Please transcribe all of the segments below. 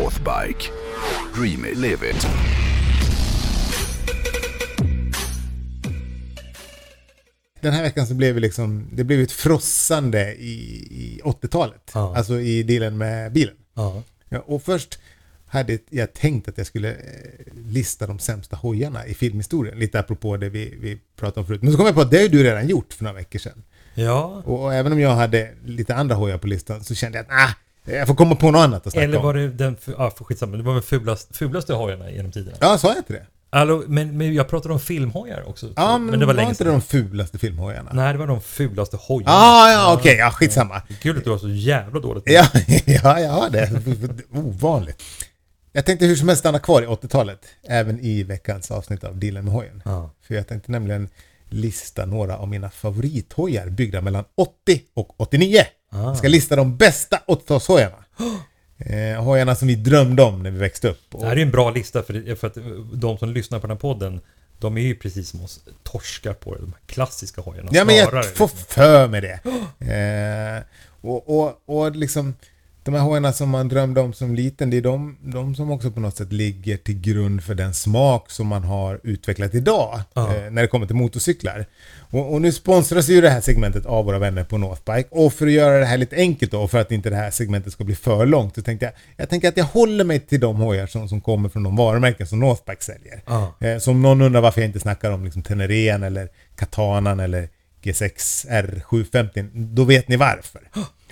Northbike. Dream it, live it. Den här veckan så blev det liksom, det blev ett frossande i, i 80-talet. Ja. Alltså i dealen med bilen. Ja. Ja, och först hade jag tänkt att jag skulle eh, lista de sämsta hojarna i filmhistorien. Lite apropå det vi, vi pratade om förut. Men så kom jag på att det har du redan gjort för några veckor sedan. ja. Och, och även om jag hade lite andra hojar på listan så kände jag att ah, jag får komma på något annat att snacka Eller var om. det den, fu- ja för skitsamma, det var väl fulast, fulaste hojarna genom tiderna? Ja, sa jag inte det? Alltså, men, men jag pratade om filmhojar också. Ja, men, det var länge inte sedan. de fulaste filmhojarna? Nej, det var de fulaste hojarna. Ah, ja, okej, ja, skitsamma. Kul att du var så jävla dåligt. Ja, ja, jag har det. Ovanligt. Jag tänkte hur som helst stanna kvar i 80-talet, även i veckans avsnitt av Dealen med hojen. Ja. För jag tänkte nämligen lista några av mina favorithojar byggda mellan 80 och 89. Ah. Jag ska lista de bästa 80-talshojarna. Eh, hojarna som vi drömde om när vi växte upp. Det Och, här är en bra lista för, det- för att de som lyssnar på den här podden de är ju precis som oss torskar på de här klassiska hojarna. ja, men jag får liksom. för mig det. Eh, och, och, och liksom de här hojarna som man drömde om som liten, det är de, de som också på något sätt ligger till grund för den smak som man har utvecklat idag eh, när det kommer till motorcyklar. Och, och nu sponsras ju det här segmentet av våra vänner på Northbike. Och för att göra det här lite enkelt då, och för att inte det här segmentet ska bli för långt, så tänkte jag, jag tänker att jag håller mig till de hojar som, som kommer från de varumärken som Northbike säljer. Eh, så om någon undrar varför jag inte snackar om liksom Tenerén eller Katanan eller G6 R750, då vet ni varför.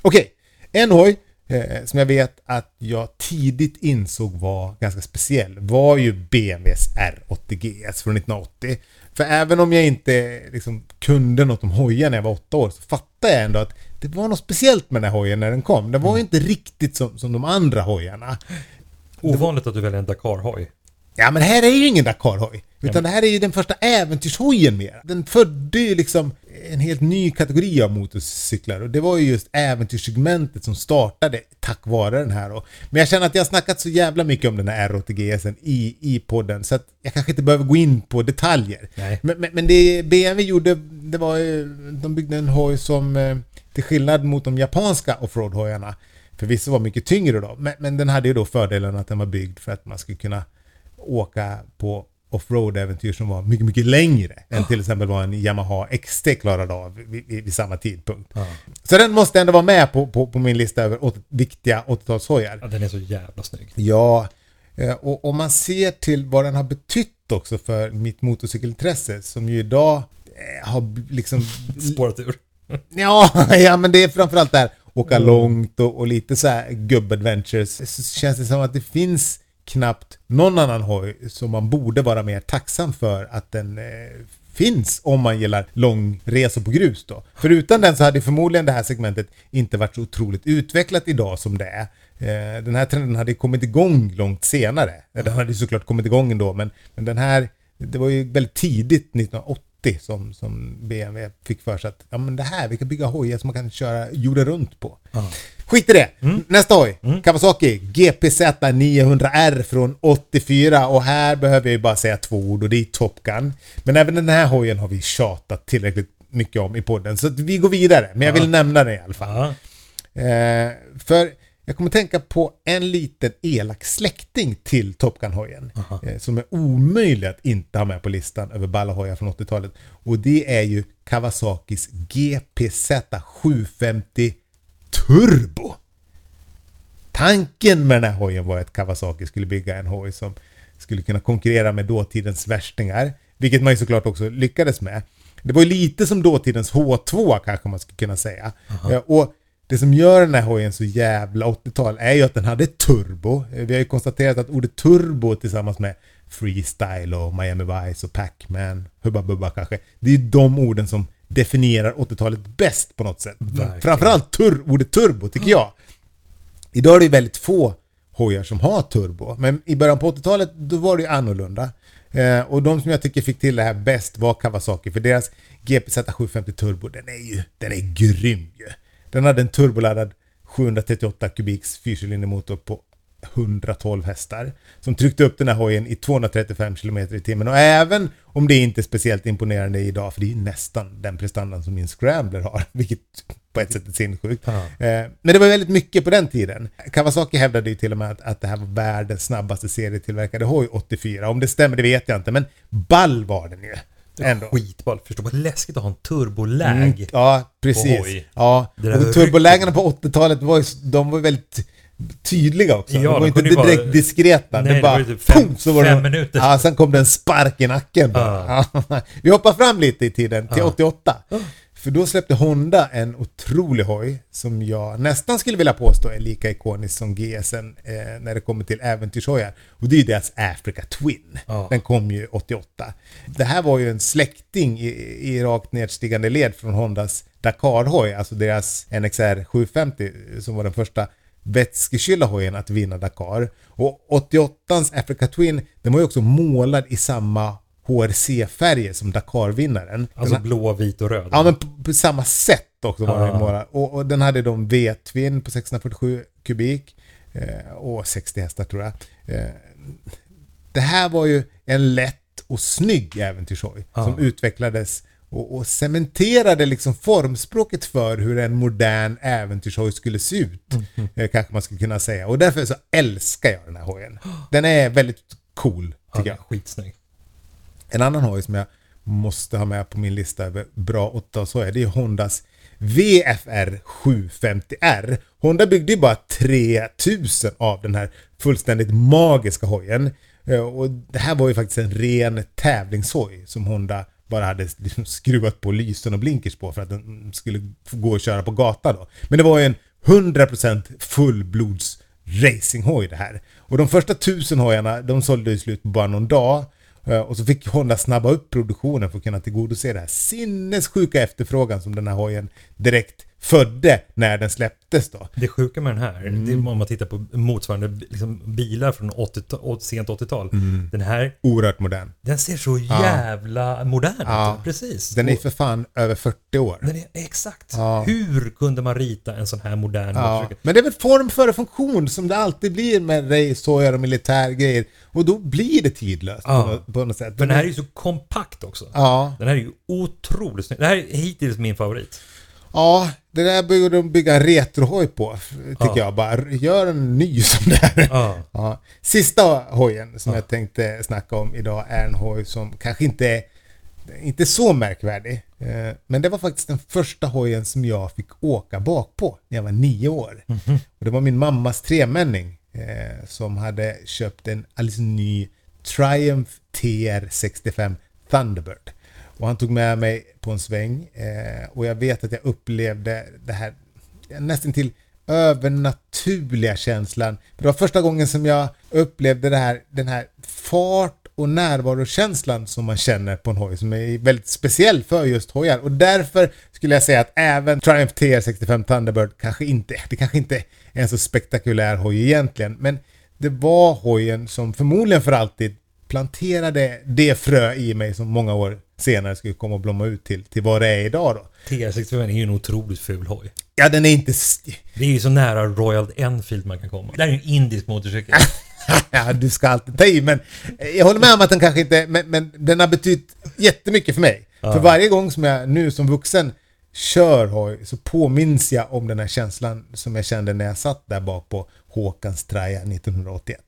Okej, en hoj eh, som jag vet att jag tidigt insåg var ganska speciell var ju BMWs R80 GS från 1980. För även om jag inte liksom, kunde något om hojar när jag var åtta år så fattade jag ändå att det var något speciellt med den här hojen när den kom. Den var ju inte riktigt som, som de andra hojarna. Ovanligt att du väljer en Dakar-hoj. Ja men här är ju ingen Dakar-hoj. Utan det här är ju den första äventyrshojen mer. Den födde ju liksom en helt ny kategori av motorcyklar. Och det var ju just äventyrssegmentet som startade tack vare den här. Och, men jag känner att jag har snackat så jävla mycket om den här R80 GSen i, i podden. Så att jag kanske inte behöver gå in på detaljer. Men, men, men det BMW gjorde, det var de byggde en hoj som eh, till skillnad mot de japanska offroad-hojarna förvisso var mycket tyngre då. Men, men den hade ju då fördelen att den var byggd för att man skulle kunna åka på offroad-äventyr som var mycket, mycket längre än till exempel vad en Yamaha XT klarade av vid, vid, vid samma tidpunkt. Ja. Så den måste ändå vara med på, på, på min lista över åt, viktiga 80-talshojar. Ja, den är så jävla snygg. Ja, eh, och om man ser till vad den har betytt också för mitt motorcykelintresse som ju idag eh, har liksom... Spårat ur. Ja, ja men det är framförallt där åka långt och, och lite så här gubb-adventures. Så känns det som att det finns knappt någon annan hoj som man borde vara mer tacksam för att den eh, finns om man gillar långresor på grus då. För utan den så hade förmodligen det här segmentet inte varit så otroligt utvecklat idag som det är. Eh, den här trenden hade kommit igång långt senare. Den hade såklart kommit igång ändå men, men den här, det var ju väldigt tidigt 1980 som, som BMW fick för sig att ja, men det här, vi kan bygga hojar som man kan köra jorden runt på. Ja. Skit i det! Nästa hoj, Kawasaki GPZ 900R från 84 och här behöver jag ju bara säga två ord och det är Top Gun. Men även den här hojen har vi tjatat tillräckligt mycket om i podden så vi går vidare, men jag vill nämna den i alla fall. Ja. Eh, för jag kommer tänka på en liten elak släkting till Top Gun-hojen. Eh, som är omöjlig att inte ha med på listan över balla hojar från 80-talet. Och det är ju Kawasakis GPZ 750 Turbo. Tanken med den här hojen var att Kawasaki skulle bygga en hoj som skulle kunna konkurrera med dåtidens värstingar. Vilket man ju såklart också lyckades med. Det var ju lite som dåtidens H2 kanske man skulle kunna säga. Eh, Och det som gör den här hojen så jävla 80-tal är ju att den hade turbo. Eh, Vi har ju konstaterat att ordet turbo tillsammans med freestyle och Miami Vice och Pac-Man, Hubba Bubba kanske. Det är ju de orden som definierar 80-talet bäst på något sätt. Verkligen. Framförallt tur, ordet turbo tycker jag. Idag är det väldigt få hojar som har turbo. Men i början på 80-talet då var det ju annorlunda. Eh, och de som jag tycker fick till det här bäst var Kawasaki. För deras GPZ 750 Turbo, den är ju den är grym ju. Den hade en turboladdad 738 kubiks fyrcylindermotor på 112 hästar. Som tryckte upp den här hojen i 235 km i timmen. Och även om det inte är speciellt imponerande idag, för det är ju nästan den prestandan som min Scrambler har, vilket på ett sätt är sinnessjukt. Eh, Men det var väldigt mycket på den tiden. Kawasaki hävdade ju till och med att, att det här var världens snabbaste serietillverkade hoj 84. Om det stämmer, det vet jag inte, men ball var den ju. Ändå. Skitball. Förstå vad läskigt att ha en turboläg. Mm, ja, precis. hoj. Ja, och turbolägena på 80-talet var ju, de var väldigt tydliga också. Ja, de var de inte direkt diskreta. Nej, det det bara, var ju typ fem- pum, så var fem det, minuter. Ja, sen kom det en spark i nacken. bara. Ja. Vi hoppar fram lite i tiden, till 88. För då släppte Honda en otrolig hoj som jag nästan skulle vilja påstå är lika ikonisk som GSN eh, när det kommer till äventyrshojar. Och det är ju deras Africa Twin. Den kom ju 88. Det här var ju en släkting i, i rakt nedstigande led från Hondas Dakar-hoj, alltså deras NXR 750 som var den första vätskekylda hojen att vinna Dakar. Och 88ans Africa Twin, den var ju också målad i samma HRC-färger som Dakar-vinnaren. Alltså Den- blå, vit och röd. Ja, men på, på samma sätt också var den målad. Och, och den hade de V-twin på 647 kubik eh, och 60 hästar tror jag. Eh, det här var ju en lätt och snygg äventyrshoj Ja. som utvecklades och, och cementerade liksom formspråket för hur en modern äventyrshoj skulle se ut. Mhm. eh, Kanske man skulle kunna säga. Och därför så älskar jag den här hojen. Den är väldigt cool, ja, tycker jag. skitsnygg. En annan hoj som jag måste ha med på min lista över bra 8 så är det är Hondas VFR 750R. Honda byggde ju bara 3000 av den här fullständigt magiska hojen. Eh, Och det här var ju faktiskt en ren tävlingshoj som Honda bara hade liksom skruvat på lysen och blinkers på för att den skulle gå och köra på gatan då. Men det var ju en 100% fullblods racinghoj det här. Och de första tusen hojarna, de sålde ju slut på bara någon dag. Eh, och så fick Honda snabba upp produktionen för att kunna tillgodose den här sinnessjuka efterfrågan som den här hojen direkt födde när den släpptes då. Det sjuka med den här, Mm. det är om man tittar på motsvarande liksom, bilar från 80 å- sent 80-tal. Mm. Den här, Oerhört modern. den ser så jävla modern Ja. ut. Precis. Den är för fan över 40 år. den är, exakt. Ja. Hur kunde man rita en sån här modern Ja, men det är väl form före funktion som det alltid blir med racehojar och militärgrejer. Och då blir det tidlöst Ja. på, något, sätt. För den här är ju så kompakt också. Ja, Den här är ju otroligt snygg. Det här är hittills min favorit. Ja, det där borde de bygga en retrohoj på, tycker Ja. jag. Bara gör en ny som det här. Ja. Ja. Sista hojen som jag tänkte snacka om idag är en hoj som kanske inte är inte så märkvärdig. Eh, Men det var faktiskt den första hojen som jag fick åka bak på när jag var nio år. Och det var min mammas tremänning eh, som hade köpt en alldeles ny Triumph TR65 Thunderbird. Och han tog med mig på en sväng eh, och jag vet att jag upplevde det här nästan till övernaturliga känslan. Det var första gången som jag upplevde det här, den här fart och närvarokänslan som man känner på en hoj som är väldigt speciell för just hojar. Och därför skulle jag säga att även Triumph TR65 Thunderbird kanske inte, det kanske inte är en så spektakulär hoj egentligen, men det var hojen som förmodligen för alltid planterade det frö i mig som många år senare skulle komma att blomma ut till, till vad det är idag då. TR65 är ju en otroligt ful hoj. Ja, den är inte... Det är ju så nära Royal Enfield man kan komma. Det här är ju en indisk motorcykel. ja, du ska alltid ta i, men jag håller med om att den kanske inte... Men, men den har betytt jättemycket för mig. För varje gång som jag nu som vuxen kör hoj så påminns jag om den här känslan som jag kände när jag satt där bak på Håkans Traja 1981.